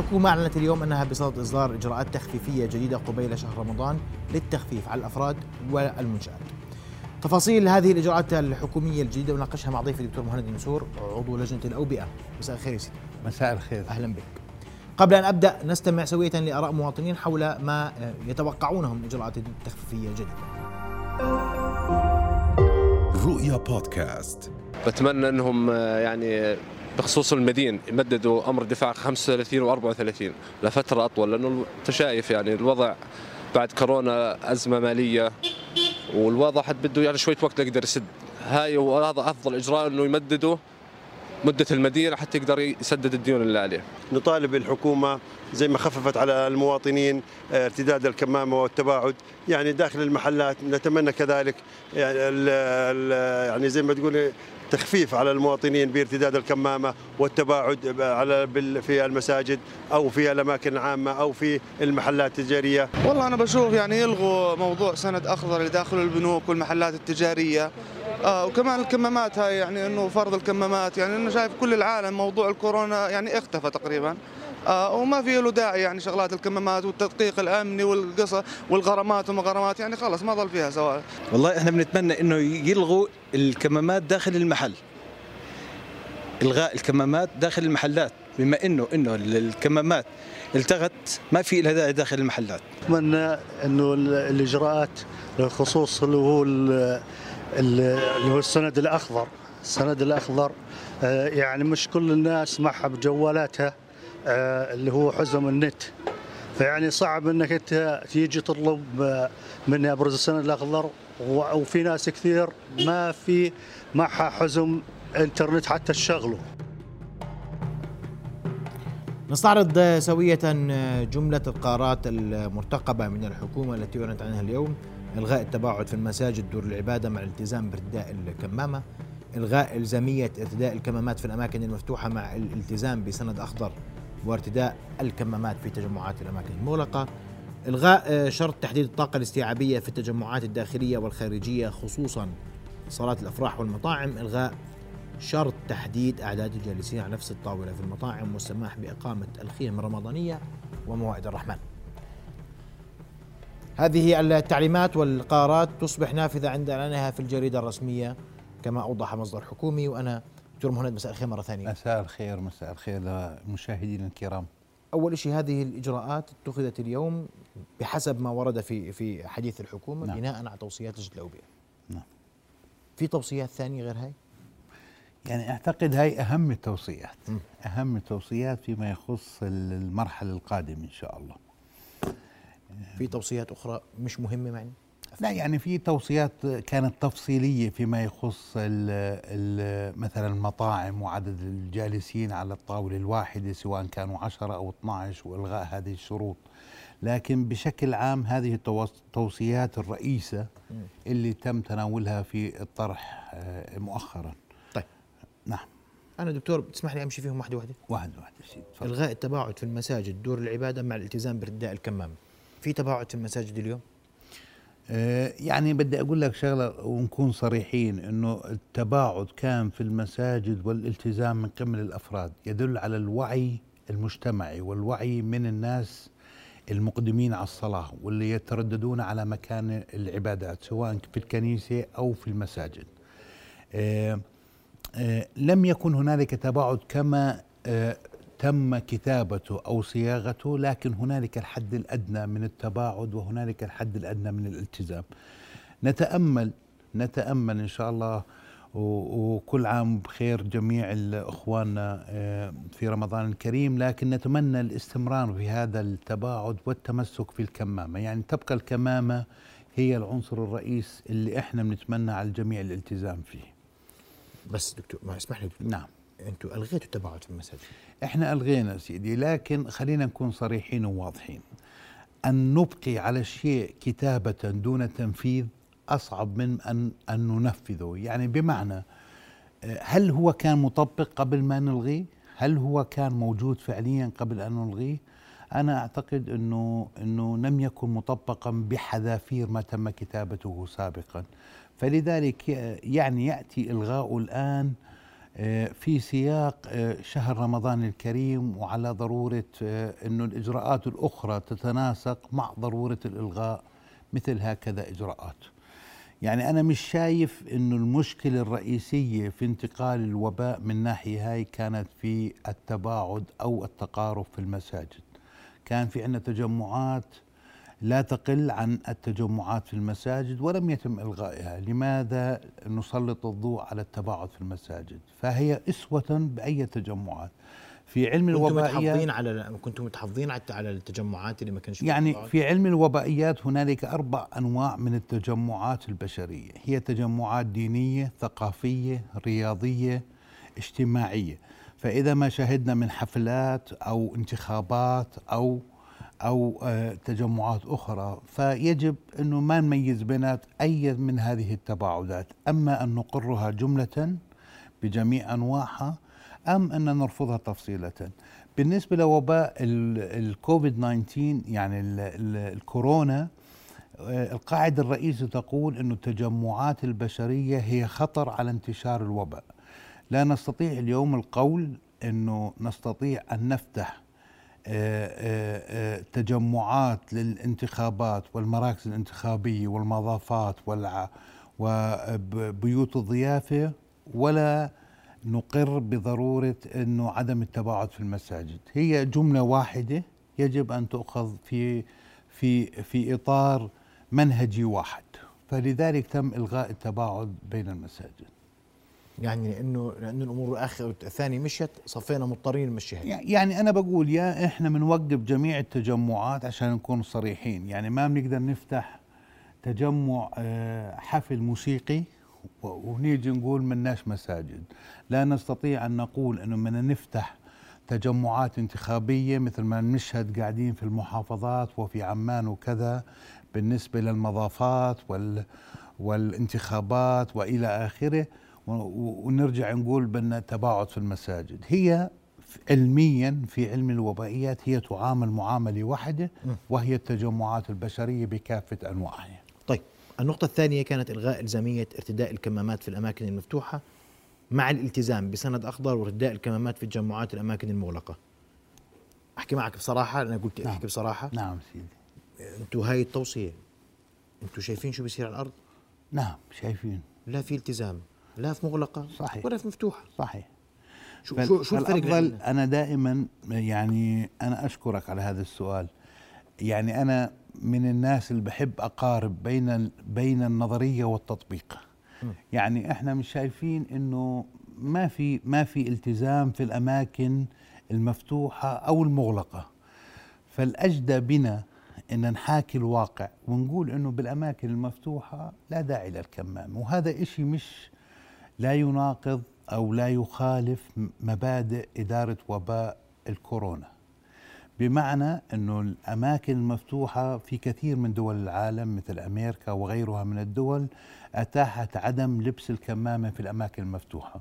الحكومة أعلنت اليوم أنها بصدد إصدار إجراءات تخفيفية جديدة قبيل شهر رمضان للتخفيف على الأفراد والمنشآت. تفاصيل هذه الإجراءات الحكومية الجديدة وناقشها مع ضيفي الدكتور مهند النسور عضو لجنة الأوبئة. مساء الخير يا سيدي. مساء الخير. أهلا بك. قبل أن أبدأ نستمع سوية لآراء مواطنين حول ما يتوقعونه من إجراءات التخفيفية الجديدة رؤيا بودكاست. بتمنى إنهم آه، يعني بخصوص المدين يمددوا أمر الدفاع 35 و 34 لفترة أطول لأنه انت شايف يعني الوضع بعد كورونا أزمة مالية والوضع حد بده يعني شوية وقت يقدر يسد. هاي وهذا أفضل إجراء إنه يمددوا مدة المدينة حتى يقدر يسدد الديون اللي عليه. نطالب الحكومة زي ما خففت على المواطنين آه، ارتداد الكمامة والتباعد. يعني داخل المحلات نتمنى كذلك يعني, يعني زي ما تقول تخفيف على المواطنين بارتداد الكمامة والتباعد على في المساجد أو في الأماكن العامة أو في المحلات التجارية. والله أنا بشوف يعني يلغوا موضوع سند أخضر اللي داخل البنوك والمحلات التجارية. آه وكمان الكمامات هاي يعني إنه فرض الكمامات. يعني انه شايف كل العالم موضوع الكورونا يعني اختفى تقريبا. آه وما في له داعي يعني شغلات الكمامات والتدقيق الأمني والقصة والغرامات وما غرامات يعني خلص ما ضل فيها سواء والله إحنا بنتمنى إنه يلغوا الكمامات داخل المحل. إلغاء الكمامات داخل المحلات بما انه إنه الكمامات التغت ما في لها داعي داخل المحلات. اتمنى إنه ال- الإجراءات بخصوص اللي هو ال- ال- اللي هو السند الأخضر. السند الأخضر آه، يعني مش كل الناس معها بجوالاتها اللي هو حزم النت. فيعني صعب إنك أنت تيجي تطلب آه، مني ابرز السند الاخضر وفي ناس كثير ما في معها حزم إنترنت حتى تشغله. نستعرض سوية جملة القرارات المرتقبة من الحكومة التي أعلنت عنها اليوم. إلغاء التباعد في المساجد دور العبادة مع الالتزام بارتداء الكمامة. إلغاء إلزامية ارتداء الكمامات في الأماكن المفتوحة مع الالتزام بسند أخضر. وارتداء الكمامات في تجمعات الأماكن المغلقة. إلغاء شرط تحديد الطاقة الاستيعابية في التجمعات الداخلية والخارجية خصوصا صالات الأفراح والمطاعم. إلغاء شرط تحديد أعداد الجالسين على نفس الطاولة في المطاعم والسماح بإقامة الخيم الرمضانية وموائد الرحمن. هذه التعليمات والقرارات تصبح نافذة عند إعلانها في الجريدة الرسمية كما أوضح مصدر حكومي. وأنا دكتور مهند مساء الخير مرة ثانية مساء الخير مساء الخير للمشاهدين الكرام أول شيء هذه الإجراءات اتخذت اليوم بحسب ما ورد في في حديث الحكومة نعم. بناء على توصيات لجنة الأوبئة نعم. في توصيات ثانية غير هاي؟ يعني أعتقد هاي أهم التوصيات م. أهم التوصيات فيما يخص المرحلة القادمة إن شاء الله في توصيات أخرى مش مهمة يعني؟ لا يعني في توصيات كانت تفصيلية فيما يخص ال ال مثلا المطاعم وعدد الجالسين على الطاولة الواحدة سواء كانوا 10 أو 12 وإلغاء هذه الشروط لكن بشكل عام هذه التوص- التوصيات الرئيسة اللي تم تناولها في الطرح آه، مؤخرا طيب نعم أنا دكتور بتسمح لي أمشي فيهم واحدة واحدة؟ واحد واحد سيدي تفضل. إلغاء التباعد في المساجد دور العبادة مع الالتزام بارتداء الكمامة في تباعد في المساجد اليوم؟ آه، يعني بدي أقول لك شغلة ونكون صريحين إنه التباعد كان في المساجد والالتزام من قبل الأفراد يدل على الوعي المجتمعي والوعي من الناس المقدمين على الصلاة واللي يترددون على مكان العبادات سواء في الكنيسة أو في المساجد. آه، آه، لم يكن هنالك تباعد كما تم كتابته أو صياغته لكن هنالك الحد الأدنى من التباعد وهنالك الحد الأدنى من الالتزام. نتأمل نتأمل إن شاء الله وكل عام بخير جميع اخواننا آه، في رمضان الكريم لكن نتمنى الاستمرار في هذا التباعد والتمسك في الكمامة، يعني تبقى الكمامة هي العنصر الرئيس اللي إحنا بنتمنى على الجميع الالتزام فيه. بس دكتور ما اسمح لي دكتور نعم. أنتم ألغيتوا التباعد في المساجد؟ إحنا ألغينا سيدي لكن خلينا نكون صريحين وواضحين. أن نبقي على الشيء كتابة دون تنفيذ أصعب من ان أن ننفذه. يعني بمعنى هل هو كان مطبق قبل ما نلغيه؟ هل هو كان موجود فعليا قبل أن نلغيه؟ أنا أعتقد انه إنه لم يكن مطبقا بحذافير ما تم كتابته سابقا. فلذلك يعني يأتي الغاؤه الآن في سياق آه، شهر رمضان الكريم وعلى ضرورة آه، إنه الإجراءات الأخرى تتناسق مع ضرورة الإلغاء مثل هكذا إجراءات. يعني أنا مش شايف إنه المشكلة الرئيسية في انتقال الوباء من ناحية هاي كانت في التباعد أو التقارب في المساجد. كان في عندنا تجمعات لا تقل عن التجمعات في المساجد ولم يتم إلغائها، لماذا نسلط الضوء على التباعد في المساجد؟ فهي إسوة بأي تجمعات. في علم كنتم الوبائيات متحفظين على كنتم متحفظين على التجمعات اللي ما كانش يعني تباعد؟ في علم الوبائيات هنالك أربع أنواع من التجمعات البشرية هي تجمعات دينية ثقافية رياضية اجتماعية فإذا ما شهدنا من حفلات أو انتخابات أو أو آه، تجمعات أخرى فيجب أنه ما نميز بين أي من هذه التباعدات. أما أن نقرها جملة بجميع أنواعها أم أن نرفضها تفصيلة. بالنسبة لوباء ال- الكوفيد 19 يعني ال- ال- الكورونا آه، القاعدة الرئيسية تقول أن التجمعات البشرية هي خطر على انتشار الوباء. لا نستطيع اليوم القول أنه نستطيع أن نفتح تجمعات للانتخابات والمراكز الانتخابية والمضافات وبيوت الضيافة ولا نقر بضرورة أنه عدم التباعد في المساجد. هي جملة واحدة يجب أن تؤخذ في في في إطار منهجي واحد. فلذلك تم إلغاء التباعد بين المساجد. يعني لأنه لأنه الأمور الآخر الثانية مشت صفينا مضطرين نمشيها يعني أنا بقول يا إحنا بنوقف جميع التجمعات عشان نكون صريحين. يعني ما بنقدر نفتح تجمع آه، حفل موسيقي ونيجي نقول مناش مساجد. لا نستطيع أن نقول أنه بدنا نفتح تجمعات انتخابية مثل ما نشهد قاعدين في المحافظات وفي عمان وكذا بالنسبة للمضافات وال والانتخابات وإلى آخره. و- و- ونرجع نقول بدنا تباعد في المساجد. هي علميا في علم الوبائيات هي تعامل معاملة واحدة وهي التجمعات البشرية بكافة أنواعها. طيب النقطة الثانية كانت إلغاء إلزامية ارتداء الكمامات في الأماكن المفتوحة مع الالتزام بسند أخضر وارتداء الكمامات في التجمعات الأماكن المغلقة. أحكي معك بصراحة أنا قلت نعم. أحكي بصراحة. نعم سيدي. أنتوا هاي التوصية أنتوا شايفين شو بيصير على الأرض؟ نعم شايفين. لا في التزام. لا في مغلقة صحيح. ولا في مفتوحة. صحيح. شو فال- شو, بين- أنا دائما يعني أنا أشكرك على هذا السؤال. يعني أنا من الناس اللي بحب أقارب بين بين النظرية والتطبيق. يعني إحنا مش شايفين إنه ما في ما في التزام في الأماكن المفتوحة أو المغلقة. فالأجدى بنا إن نحاكي الواقع ونقول إنه بالأماكن المفتوحة لا داعي للكمام. وهذا إشي مش لا يناقض أو لا يخالف مبادئ إدارة وباء الكورونا. بمعنى إنه الأماكن المفتوحة في كثير من دول العالم مثل أمريكا وغيرها من الدول أتاحت عدم لبس الكمامة في الأماكن المفتوحة.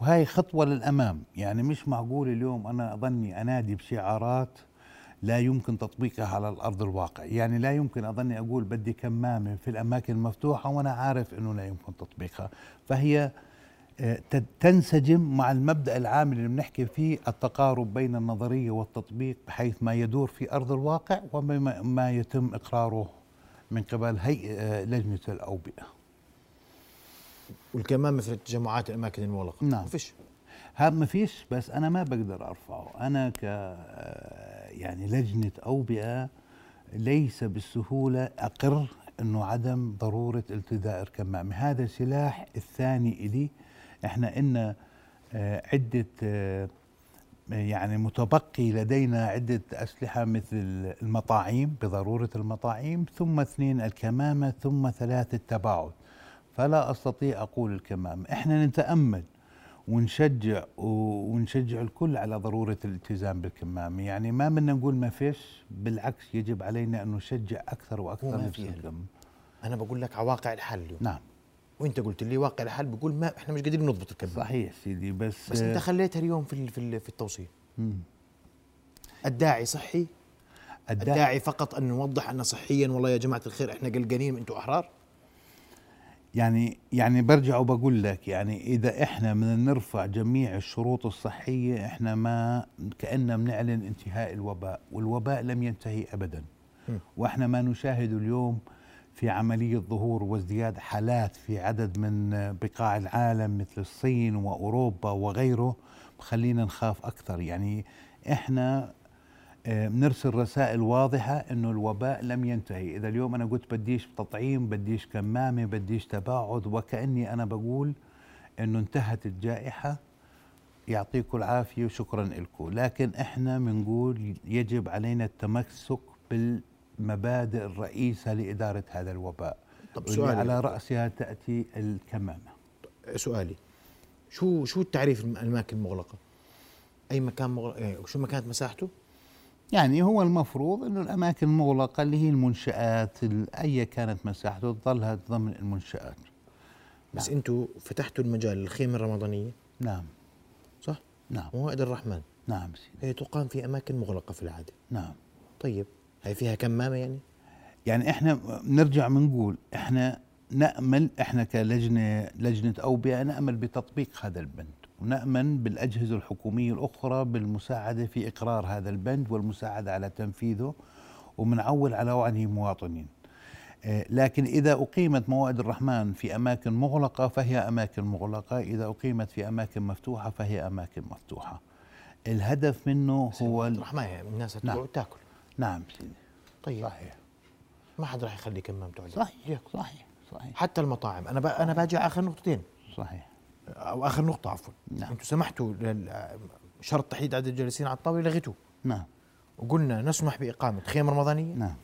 وهي خطوة للأمام. يعني مش معقول اليوم أنا أظني أنادي بشعارات لا يمكن تطبيقها على الأرض الواقع. يعني لا يمكن أظني أقول بدي كمامة في الأماكن المفتوحة وأنا عارف إنه لا يمكن تطبيقها. فهي تنسجم مع المبدأ العام اللي بنحكي فيه التقارب بين النظرية والتطبيق بحيث ما يدور في أرض الواقع وما ما يتم إقراره من قبل هيئة آه، لجنة الأوبئة. والكمامة في التجمعات الأماكن المغلقة نعم. ما فيش هذا ما فيش بس أنا ما بقدر أرفعه أنا ك يعني لجنة أوبئة ليس بالسهولة أقر إنه عدم ضرورة ارتداء الكمامه هذا سلاح الثاني إلي إحنا إن آه، عدة آه، يعني متبقي لدينا عدة أسلحة مثل المطاعيم بضرورة المطاعيم ثم اثنين الكمامة ثم ثلاث التباعد. فلا أستطيع أقول الكمامة. إحنا نتأمل ونشجع ونشجع الكل على ضرورة الالتزام بالكمامة. يعني ما بدنا نقول ما فيش بالعكس يجب علينا أن نشجع أكثر وأكثر فيها. الكمامة. أنا بقول لك على واقع الحل اليوم. نعم. وأنت قلت لي واقع الحل بقول ما إحنا مش قادرين نضبط الكمامة صحيح سيدي بس بس أنت خليتها اليوم في في في التوصية مم. الداعي صحي؟ الداعي الداعي فقط أن نوضح أن صحيا والله يا جماعة الخير إحنا قلقانين أنتم أحرار؟ يعني يعني برجع وبقول لك يعني إذا إحنا بدنا نرفع جميع الشروط الصحية إحنا ما كأننا بنعلن انتهاء الوباء والوباء لم ينتهي ابدا. وإحنا ما نشاهد اليوم في عملية ظهور وازدياد حالات في عدد من بقاع العالم مثل الصين وأوروبا وغيره خلينا نخاف أكثر. يعني إحنا آه، بنرسل رسائل واضحة إنه الوباء لم ينتهي. إذا اليوم أنا قلت بديش تطعيم بديش كمامة بديش تباعد وكأني أنا بقول إنه انتهت الجائحة يعطيكم العافية وشكرا لكم لكن إحنا بنقول يجب علينا التمسك بالمبادئ الرئيسة لإدارة هذا الوباء طب سؤالي. على رأسها تأتي الكمامة. سؤالي شو شو التعريف الأماكن المغلقة؟ أي مكان مغلق إيه، شو ما كانت مساحته؟ يعني هو المفروض إنه الأماكن المغلقة اللي هي المنشآت أي كانت مساحته تظلها ضمن المنشآت. بس نعم. أنتم فتحتوا المجال للخيمة الرمضانية؟ نعم. صح؟ نعم. موائد الرحمن. نعم سيدي. هي تقام في أماكن مغلقة في العادة. نعم. طيب. هي فيها كمامه يعني؟ يعني إحنا نرجع بنقول إحنا نأمل إحنا كلجنة لجنة أوبئة نأمل بتطبيق هذا البند ونأمن بالأجهزة الحكومية الأخرى بالمساعدة في إقرار هذا البند والمساعدة على تنفيذه ومنعول على وعي المواطنين آه، لكن إذا أقيمت موائد الرحمن في أماكن مغلقة فهي أماكن مغلقة إذا أقيمت في أماكن مفتوحة فهي أماكن مفتوحة. الهدف منه هو الرحمن يعني الناس تقعد نعم. تأكل. نعم سيدي. طيب. صحيح. ما حد راح يخلي كمامته عليه صحيح صحيح صحيح. حتى المطاعم. أنا أنا باجي آخر نقطتين. صحيح. أو آخر نقطة عفوا. نعم. أنتم سمحتوا شرط تحديد عدد الجالسين على الطاولة لغيتوه نعم. وقلنا نسمح بإقامة خيم رمضانية. نعم.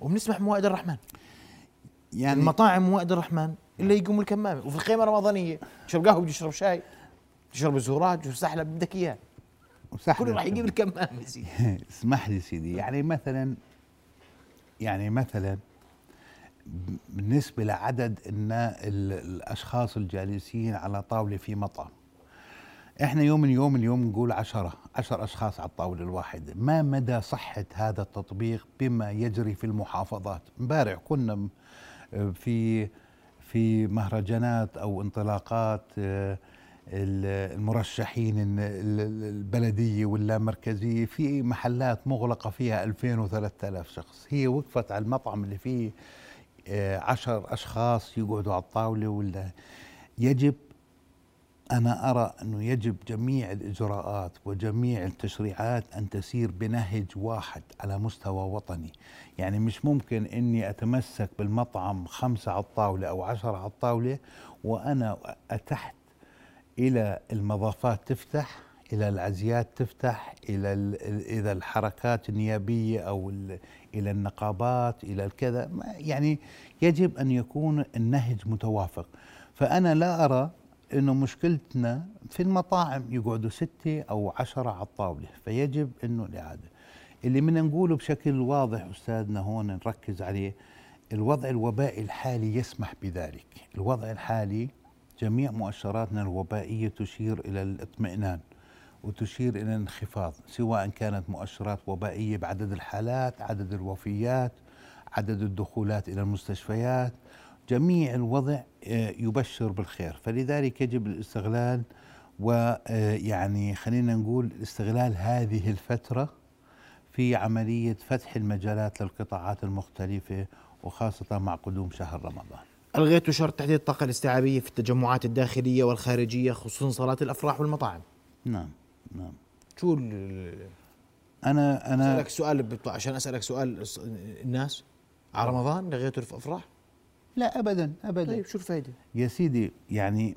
وبنسمح بموائد الرحمن. يعني المطاعم موائد الرحمن إلا يقوم الكمامة. وفي الخيمة الرمضانيه تشرب قهوة بده شاي تشرب زهورات وسحلب بدك اياه كله راح يجيب الكمامه اسمح لي سيدي يعني مثلا يعني مثلا بالنسبة لعدد إن الأشخاص الجالسين على طاولة في مطعم. إحنا يوم من يوم اليوم نقول عشرة عشر أشخاص على الطاولة الواحدة. ما مدى صحة هذا التطبيق بما يجري في المحافظات؟ امبارح كنا في في مهرجانات أو انطلاقات المرشحين البلدية واللامركزية في محلات مغلقة فيها 2000 و 3000 شخص. هي وقفت على المطعم اللي فيه آه، عشر أشخاص يقعدوا على الطاولة ولا. يجب أنا أرى أنه يجب جميع الإجراءات وجميع التشريعات أن تسير بنهج واحد على مستوى وطني. يعني مش ممكن أني أتمسك بالمطعم خمسة على الطاولة أو عشرة على الطاولة وأنا أتحت إلى المضافات تفتح إلى العزيات تفتح إلى إذا الحركات النيابية أو إلى النقابات إلى الكذا يعني يجب أن يكون النهج متوافق. فأنا لا أرى إنه مشكلتنا في المطاعم يقعدوا ستة أو عشرة على الطاولة. فيجب إنه الإعادة. اللي بدنا نقوله بشكل واضح أستاذنا هون نركز عليه الوضع الوبائي الحالي يسمح بذلك. الوضع الحالي جميع مؤشراتنا الوبائية تشير إلى الاطمئنان وتشير إلى انخفاض سواء كانت مؤشرات وبائية بعدد الحالات عدد الوفيات عدد الدخولات إلى المستشفيات جميع الوضع آه، يبشر بالخير. فلذلك يجب الاستغلال ويعني آه، خلينا نقول استغلال هذه الفترة في عملية فتح المجالات للقطاعات المختلفة وخاصة مع قدوم شهر رمضان. ألغيتوا شرط تحديد الطاقة الاستيعابية في التجمعات الداخلية والخارجية خصوصا صالات الأفراح والمطاعم؟ نعم نعم. شو أنا أنا أسألك سؤال عشان أسألك سؤال الناس على رمضان لغيتوا في افراح؟ لا ابدا ابدا. طيب شو الفائده؟ يا سيدي يعني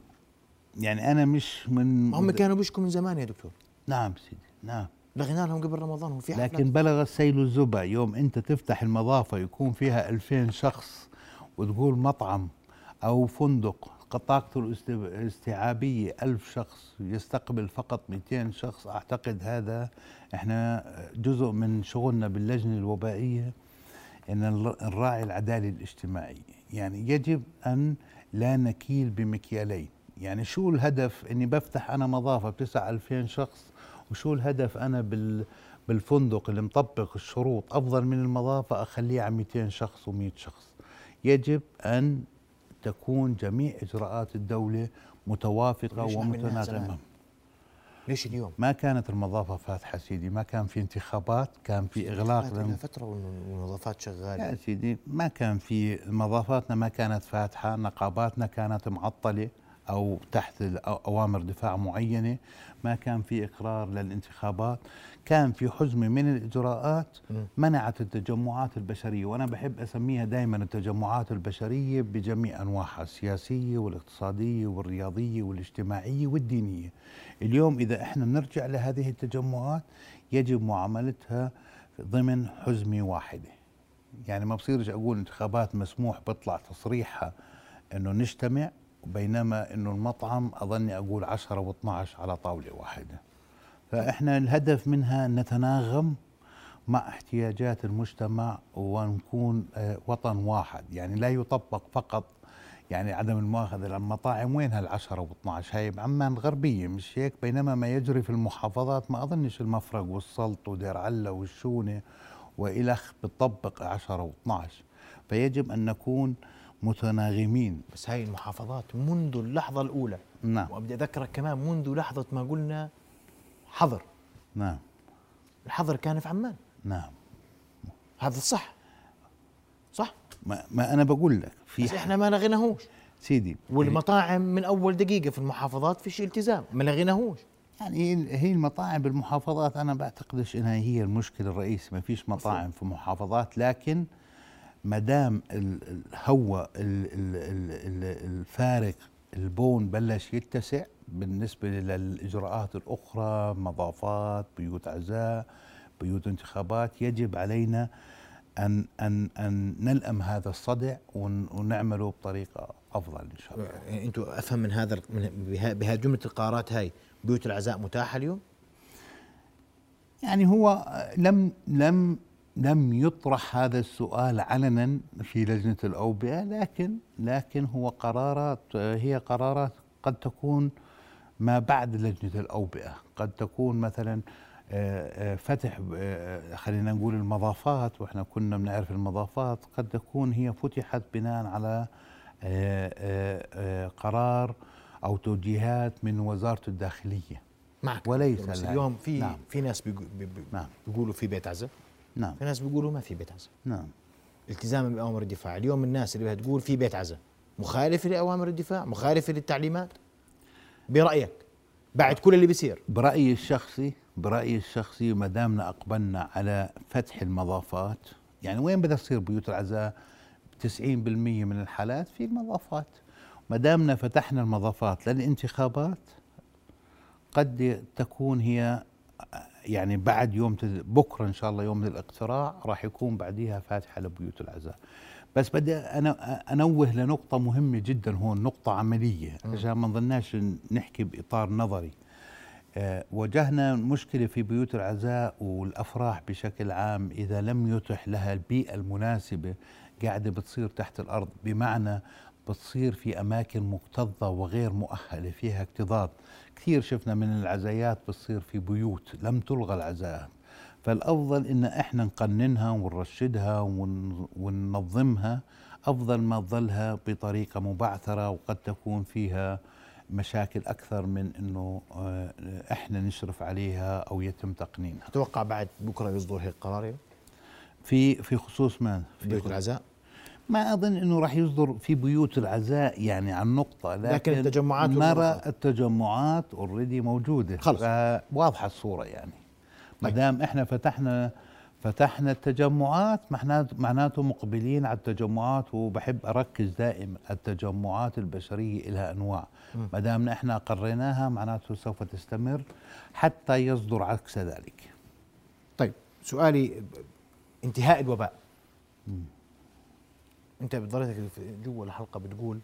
يعني أنا مش من هم كانوا بيشكوا من زمان يا دكتور. نعم سيدي نعم. لغينا لهم قبل رمضان وفي لكن بلغ السيل الزبا يوم أنت تفتح المضافة يكون فيها 2000 شخص وتقول مطعم أو فندق طاقته الاستيعابية ألف شخص يستقبل فقط 200 شخص. أعتقد هذا إحنا جزء من شغلنا باللجنة الوبائية أن نراعي العدالة الاجتماعية يعني يجب أن لا نكيل بمكيالين. يعني شو الهدف؟ أني بفتح أنا مضافة بتسع ألفين شخص وشو الهدف أنا بال بالفندق اللي مطبق الشروط؟ أفضل من المضافة أخليه على 200 شخص و100 شخص. يجب أن تكون جميع إجراءات الدولة متوافقة ليش ما عملناها زمان؟ ومتناغمه ليش اليوم؟ ما كانت المظافه فاتحة سيدي ما كان في انتخابات كان في إغلاق لنا فترة والنظافات يا شغاله سيدي ما كان في مظافاتنا ما كانت فاتحة نقاباتنا كانت معطلة أو تحت أوامر دفاع معينة. ما كان في إقرار للانتخابات. كان في حزمه من الإجراءات. منعت التجمعات البشرية. وأنا بحب أسميها دائما التجمعات البشرية بجميع أنواعها السياسية والاقتصادية والرياضية والاجتماعية والدينية. اليوم إذا إحنا نرجع لهذه التجمعات يجب معاملتها ضمن حزمه واحدة. يعني ما بصيرش أقول انتخابات مسموح بيطلع تصريحها إنه نجتمع. بينما إنه المطعم اظني أقول 10 و12 على طاولة واحدة. فإحنا الهدف منها نتناغم مع احتياجات المجتمع ونكون آه، وطن واحد. يعني لا يطبق فقط يعني عدم المؤاخذة المطاعم وينها العشرة و12 هاي بعمان الغربية مش هيك؟ بينما ما يجري في المحافظات ما أظنش المفرق والسلط ودير علة والشونة وإلخ بتطبق 10 و12 فيجب أن نكون متناغمين. بس هاي المحافظات منذ اللحظة الأولى. نعم. وبدي أذكرك كمان منذ لحظة ما قلنا حظر. نعم. الحظر كان في عمان. نعم. هذا الصح صح؟ ما, ما أنا بقول لك في بس إحنا ما لغيناهوش. سيدي والمطاعم من أول دقيقة في المحافظات فيش التزام ما لغيناهوش. يعني هي- هي المطاعم بالمحافظات أنا بعتقدش إنها هي المشكلة الرئيسية. ما فيش مطاعم في محافظات لكن ما دام ال- الفارق البون بلش يتسع بالنسبة للإجراءات الأخرى مضافات بيوت عزاء بيوت انتخابات يجب علينا ان ان أن نلأم هذا الصدع ون- ونعمله بطريقة أفضل إن شاء الله. يعني أنتم أفهم من هذا من بها- جملة القرارات هاي بيوت العزاء متاحة اليوم؟ يعني هو لم لم لم يطرح هذا السؤال علنا في لجنة الأوبئة لكن لكن هو قرارات هي قرارات قد تكون ما بعد لجنة الأوبئة. قد تكون مثلا فتح خلينا نقول المضافات وإحنا كنا بنعرف المضافات قد تكون هي فتحت بناء على قرار أو توجيهات من وزارة الداخلية. معك وليس. اليوم في نعم. في ناس نعم. بيقولوا في بيت عزاء نعم. في ناس بيقولوا ما في بيت عزاء نعم. التزاما بأوامر الدفاع. اليوم الناس اللي بدها تقول في بيت عزاء مخالفه لأوامر الدفاع مخالفه للتعليمات. برأيك بعد كل اللي بيصير. برأيي الشخصي برأيي الشخصي ما دامنا أقبلنا على فتح المضافات يعني وين بدها تصير بيوت العزاء؟ 90% من الحالات في المضافات. ما دامنا فتحنا المضافات للانتخابات قد تكون هي يعني بعد يوم بكرة إن شاء الله يوم الإقتراع راح يكون بعديها فاتحة لبيوت العزاء بس بدي أنا أنوه لنقطة مهمة جدا هون نقطة عملية. عشان ما نظلناش نحكي بإطار نظري. آه، واجهنا مشكلة في بيوت العزاء والأفراح بشكل عام إذا لم يتح لها البيئة المناسبة قاعدة بتصير تحت الأرض. بمعنى بتصير في أماكن مكتظة وغير مؤهلة فيها اكتظاظ. كثير شفنا من العزايات بتصير في بيوت لم تلغى العزاء. فالأفضل إن إحنا نقننها ونرشدها ون- وننظمها. أفضل ما تظلها بطريقة مبعثرة وقد تكون فيها مشاكل أكثر من إنه آه، إحنا نشرف عليها أو يتم تقنينها. أتوقع بعد بكرة يصدر هيك قرار يعني؟ في في خصوص ما في بيوت العزاء؟ ما أظن إنه راح يصدر في بيوت العزاء يعني عن نقطة لكن, لكن التجمعات نرى. التجمعات اوريدي موجودة. خلص. واضحه الصورة يعني. ما دام إحنا فتحنا فتحنا التجمعات معناته معناته مقبلين على التجمعات وبحب أركز دائما التجمعات البشرية لها أنواع. ما دام إحنا قريناها معناته سوف تستمر حتى يصدر عكس ذلك. طيب سؤالي انتهاء الوباء. أنت بضلتك في- جوا الحلقة بتقول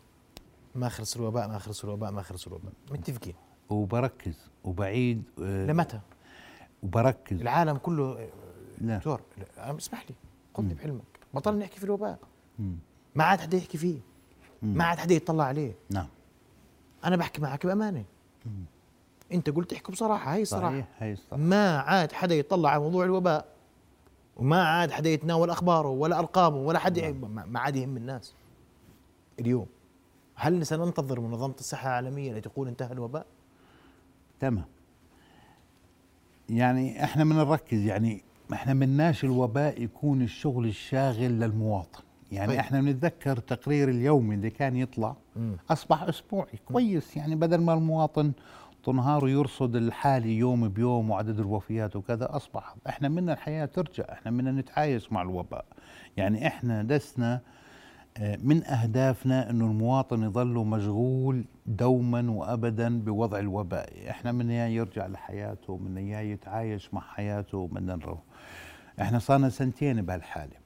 ما خلص الوباء ما خلص الوباء ما خلص الوباء متفقين؟ وبركز. وبعيد آه، لمتى؟ وبركز. العالم كله لا. دكتور أنا اسمح لي. خذني بحلمك بطلنا نحكي في الوباء. مم. ما عاد حدا يحكي فيه. ما عاد حدا يطلع عليه. نعم. أنا بحكي معك بأمانة. أنت قلت احكي بصراحة هاي الصراحة. صحيح هي الصراحة. ما عاد حدا يطلع على موضوع الوباء. وما عاد حدا يتناول أخباره ولا ارقامه ولا حد ما ما عاد يهم الناس اليوم هل سننتظر منظمة الصحة العالمية التي تقول انتهى الوباء؟ تمام يعني إحنا بنركز يعني إحنا مناش الوباء يكون الشغل الشاغل للمواطن يعني طيب. إحنا بنتذكر تقرير اليومي اللي كان يطلع مم. أصبح أسبوعي كويس يعني بدل ما المواطن طول نهاره يرصد الحالي يوم بيوم وعدد الوفيات وكذا. أصبح إحنا منا الحياة ترجع إحنا منا نتعايش مع الوباء. يعني إحنا لسنا آه، من أهدافنا إنه المواطن يظل مشغول دوما وابدا بوضع الوباء. إحنا من يرجع لحياته من يتعايش مع حياته من نروح إحنا صارنا سنتين بهالحالة.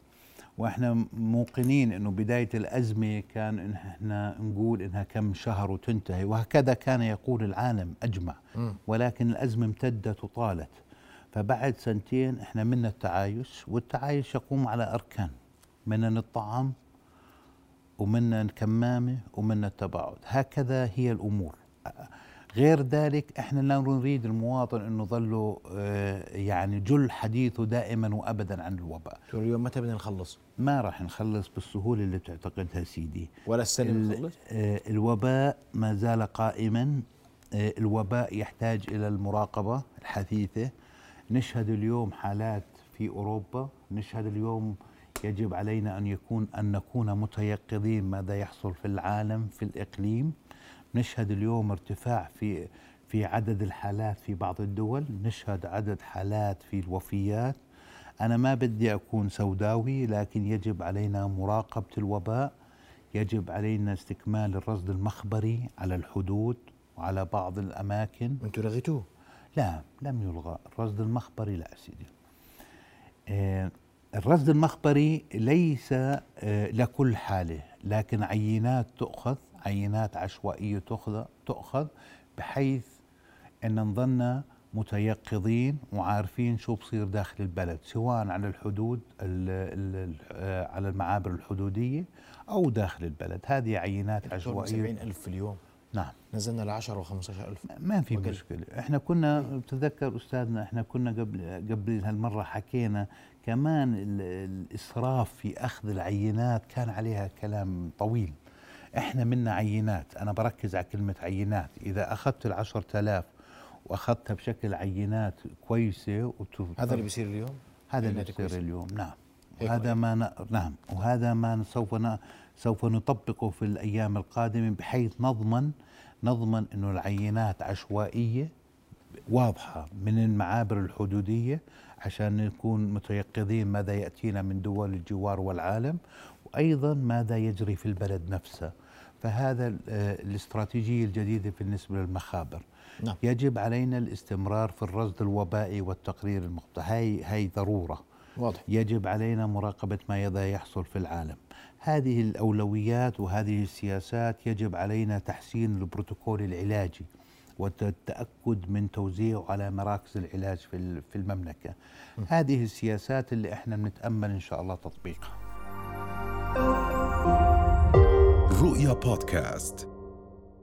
وإحنا موقنين إنه بداية الأزمة كان إن إحنا نقول إنها كم شهر وتنتهي وهكذا كان يقول العالم أجمع. ولكن الأزمة امتدت وطالت. فبعد سنتين إحنا منا التعايش والتعايش يقوم على أركان. منا الطعام ومنا الكمامة ومنا التباعد. هكذا هي الأمور. غير ذلك إحنا لا نريد المواطن انه ظله آه، يعني جل حديثه دائما وابدا عن الوباء. اليوم متى بدنا نخلص؟ ما راح نخلص بالسهولة اللي بتعتقدها سيدي. ولا السنة ال- بنخلص؟ آه، الوباء ما زال قائما. آه، الوباء يحتاج إلى المراقبة الحثيثة. نشهد اليوم حالات في أوروبا. نشهد اليوم يجب علينا أن يكون أن نكون متيقظين ماذا يحصل في العالم في الإقليم. نشهد اليوم ارتفاع في في عدد الحالات في بعض الدول نشهد عدد حالات في الوفيات. أنا ما بدي أكون سوداوي لكن يجب علينا مراقبة الوباء يجب علينا استكمال الرصد المخبري على الحدود وعلى بعض الأماكن. أنتم لغيتوه؟ لا لم يلغى. الرصد المخبري لا سيدي. آه، الرصد المخبري ليس آه، لكل حالة لكن عينات تؤخذ. عينات عشوائية تؤخذ تؤخذ بحيث أن نظلنا متيقظين وعارفين شو بصير داخل البلد سواء على الحدود ال ال آه، على المعابر الحدودية أو داخل البلد. هذه عينات عشوائية عشوائية. 70 ألف في اليوم. نعم. نزلنا ل 10 و 15 ألف. ما في وقل. مشكلة. إحنا كنا بتذكر أستاذنا إحنا كنا قبل قبل هالمرة حكينا كمان ال- الإسراف في أخذ العينات كان عليها كلام طويل. إحنا منا عينات. أنا بركز على كلمة عينات. إذا أخذت العشرة آلاف وأخذتها بشكل عينات كويسة وت- هذا اللي بيصير اليوم؟ هذا اللي بيصير. اليوم. نعم. هيك وهذا ما ن... نعم. وهذا ما سوف ن... سوف نطبقه في الأيام القادمة بحيث نضمن نضمن إنه العينات عشوائية واضحة من المعابر الحدودية عشان نكون متيقظين ماذا يأتينا من دول الجوار والعالم. وأيضا ماذا يجري في البلد نفسه. فهذا آه، الاستراتيجية الجديدة بالنسبة للمخابر. نعم. يجب علينا الاستمرار في الرصد الوبائي والتقرير المقطع هاي هاي ضرورة. واضح. يجب علينا مراقبة ما يذا يحصل في العالم. هذه الأولويات وهذه السياسات يجب علينا تحسين البروتوكول العلاجي والتأكد من توزيعه على مراكز العلاج في ال- في المملكة. هذه السياسات اللي إحنا بنتأمل إن شاء الله تطبيقها. رؤيا بودكاست.